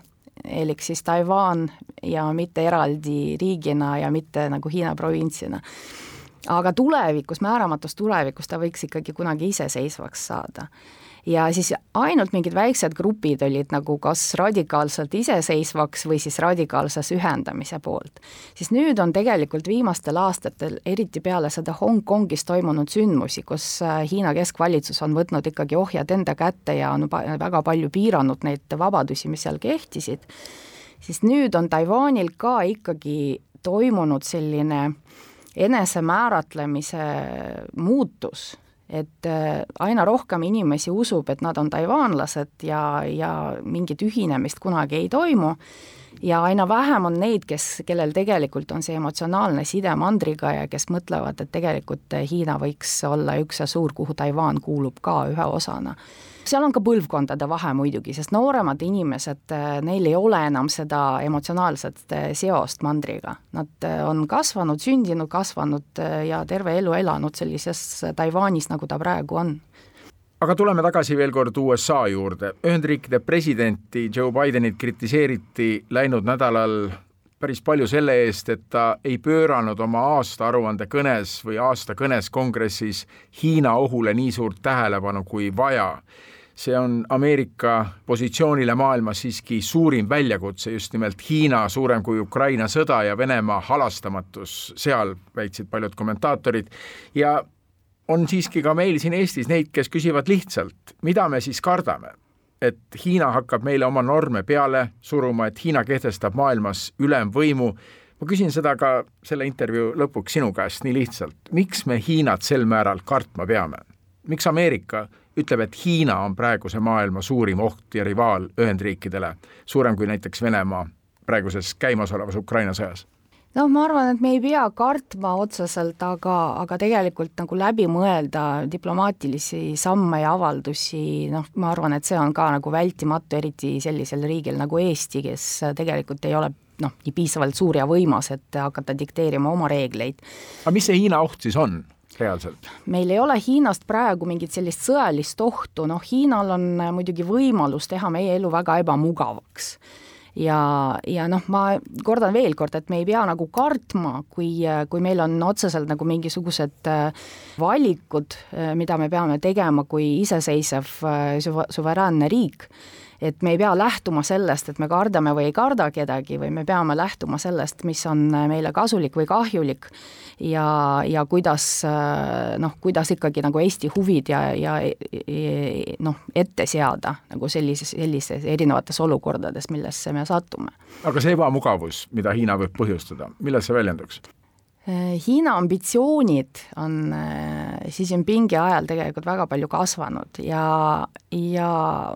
elik siis Taiwan ja mitte eraldi riigina ja mitte nagu Hiina provintsina. aga tulevikus, määramatus tulevikus ta võiks ikkagi kunagi iseseisvaks saada ja siis ainult mingid väiksed grupid olid nagu kas radikaalselt iseseisvaks või siis radikaalses ühendamise poolt. siis nüüd on tegelikult viimastel aastatel, eriti peale seda Hongkongis toimunud sündmusi, kus äh, Hiina keskvalitsus on võtnud ikkagi ohjad enda kätte ja on väga palju piiranud neid vabadusi, mis seal kehtisid, siis nüüd on Taiwanil ka ikkagi toimunud selline enesemääratlemise muutus et äh, aina rohkem inimesi usub, et nad on taivaanlased ja, ja mingit ühinemist kunagi ei toimu ja aina vähem on neid, kes, kellel tegelikult on see emotsionaalne side mandriga ja kes mõtlevad, et tegelikult Hiina võiks olla üks ja suur, kuhu Taiwan kuulub ka ühe osana seal on ka põlvkondade vahe muidugi, sest nooremad inimesed, neil ei ole enam seda emotsionaalset seost mandriga. Nad on kasvanud, sündinud, kasvanud ja terve elu elanud sellises Taiwanis, nagu ta praegu on aga tuleme tagasi veel kord USA juurde. Ühendriikide presidenti Joe Bidenit kritiseeriti läinud nädalal päris palju selle eest, et ta ei pööranud oma aastaaruande kõnes või aastakõnes kongressis Hiina ohule nii suurt tähelepanu kui vaja. See on Ameerika positsioonile maailmas siiski suurim väljakutse, just nimelt Hiina suurem kui Ukraina sõda ja Venemaa halastamatus. Seal, väitsid paljud kommentaatorid, ja on siiski ka meil siin Eestis neid, kes küsivad lihtsalt, mida me siis kardame? et Hiina hakkab meile oma norme peale suruma, et Hiina kehtestab maailmas ülemvõimu, ma küsin seda ka selle intervjuu lõpuks sinu käest nii lihtsalt, miks me Hiinat sel määral kartma peame? miks Ameerika ütleb, et Hiina on praeguse maailma suurim oht ja rivaal Ühendriikidele, suurem kui näiteks Venemaa praeguses käimasolevas Ukraina sõjas? Noh, ma arvan, et me ei pea kartma otseselt, aga, aga tegelikult nagu läbi mõelda diplomaatilisi samme ja avaldusi, noh, ma arvan, et see on ka nagu vältimatu, eriti sellisel riigil nagu Eesti, kes tegelikult ei ole noh, nii piisavalt suur ja võimas, et hakata dikteerima oma reegleid. aga mis see Hiina oht siis on? reaalselt? meil ei ole Hiinast praegu mingit sellist sõjalist ohtu, noh Hiinal on muidugi võimalus teha meie elu väga ebamugavaks ja, ja noh, ma kordan veel kord, et me ei pea nagu kartma, kui, kui meil on otseselt nagu mingisugused äh, valikud, äh, mida me peame tegema kui iseseisev äh, suveräänne riik et me ei pea lähtuma sellest, et me kardame või ei karda kedagi, või me peame lähtuma sellest, mis on meile kasulik või kahjulik ja, ja kuidas noh, kuidas ikkagi nagu Eesti huvid ja, ja noh, ette seada nagu sellises, sellises erinevates olukordades, millesse me satume. aga see ebamugavus, mida Hiina võib põhjustada, milles see väljenduks? Hiina ambitsioonid on Xi Jinpingi ajal tegelikult väga palju kasvanud ja, ja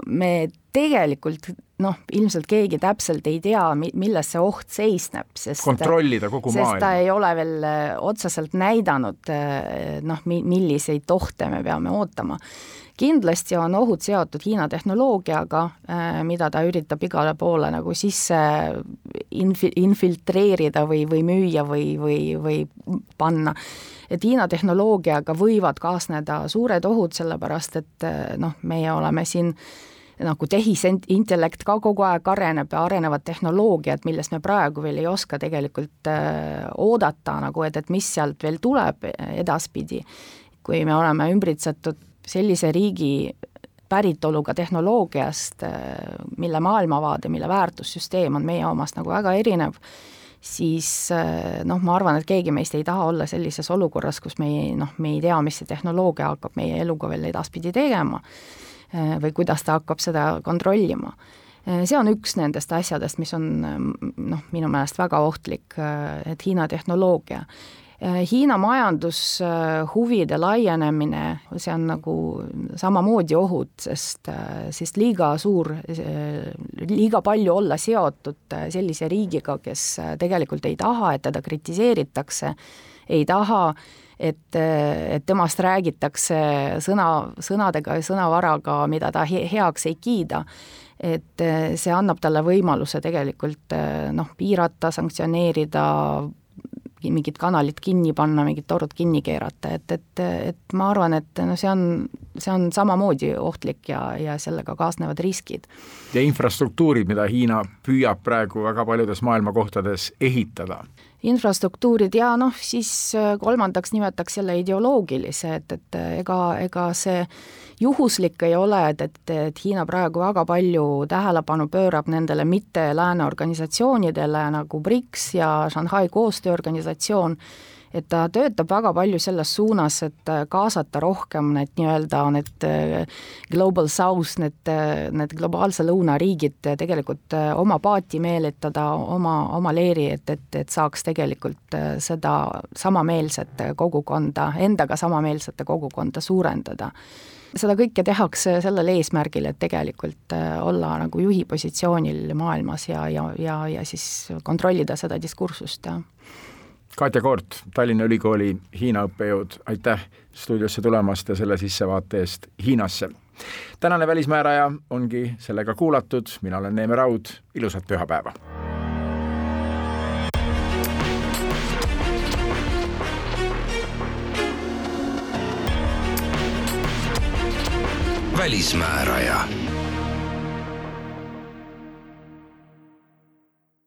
me tegelikult noh, ilmselt keegi täpselt ei tea, milles see oht seisneb, sest kontrollida kogu sest maailma. ta ei ole veel äh, otseselt näidanud äh, noh, milliseid ohte me peame ootama. kindlasti on ohud seotud Hiina tehnoloogiaga, äh, mida ta üritab igale poole nagu sisse infi-, infiltreerida või, või müüa või, või, või panna et Hiina tehnoloogiaga võivad kaasneda suured ohud, sellepärast et noh, meie oleme siin nagu tehisintellekt ka kogu aeg areneb ja arenevad tehnoloogiad, millest me praegu veel ei oska tegelikult äh, oodata nagu, et, et mis sealt veel tuleb edaspidi. kui me oleme ümbritsetud sellise riigi päritoluga tehnoloogiast, äh, mille maailmavaade, mille väärtussüsteem on meie omast nagu väga erinev, siis äh, noh, ma arvan, et keegi meist ei taha olla sellises olukorras, kus me ei noh, me ei tea, mis see tehnoloogia hakkab meie eluga veel edaspidi tegema või kuidas ta hakkab seda kontrollima. See on üks nendest asjadest, mis on noh, minu meelest väga ohtlik, et Hiina tehnoloogia. Äh, Hiina majandushuvide laienemine, see on nagu samamoodi ohud, sest, äh, sest liiga suur, äh, liiga palju olla seotud sellise riigiga, kes tegelikult ei taha, et teda kritiseeritakse, ei taha, et, et temast räägitakse sõna, sõnadega ja sõnavaraga, mida ta he heaks ei kiida et see annab talle võimaluse tegelikult noh, piirata, sanktsioneerida, mingid kanalid kinni panna, mingid torud kinni keerata, et, et, et ma arvan, et no see on, see on samamoodi ohtlik ja, ja sellega kaasnevad riskid. ja infrastruktuurid, mida Hiina püüab praegu väga paljudes maailma kohtades ehitada infrastruktuurid ja noh, siis kolmandaks nimetaks jälle ideoloogilise, et, et ega, ega see juhuslik ei ole, et, et, et Hiina praegu väga palju tähelepanu pöörab nendele mitte lääne organisatsioonidele nagu BRICS ja Shanghai koostööorganisatsioon, et ta töötab väga palju selles suunas, et kaasata rohkem need nii-öelda need global south, need, need globaalse lõuna riigid tegelikult oma paati meelitada, oma, oma leeri, et, et, et saaks tegelikult seda samameelset kogukonda, endaga samameelsete kogukonda suurendada. Seda kõike tehakse sellel eesmärgil, et tegelikult äh, olla nagu juhi positsioonil maailmas ja, ja, ja, ja siis kontrollida seda diskursust ja Katja Koort, Tallinna Ülikooli Hiina õppejõud, aitäh stuudiosse tulemast ja selle sissevaate eest Hiinasse. tänane Välismääraja ongi sellega kuulatud, mina olen Neeme Raud, ilusat pühapäeva! välismääraja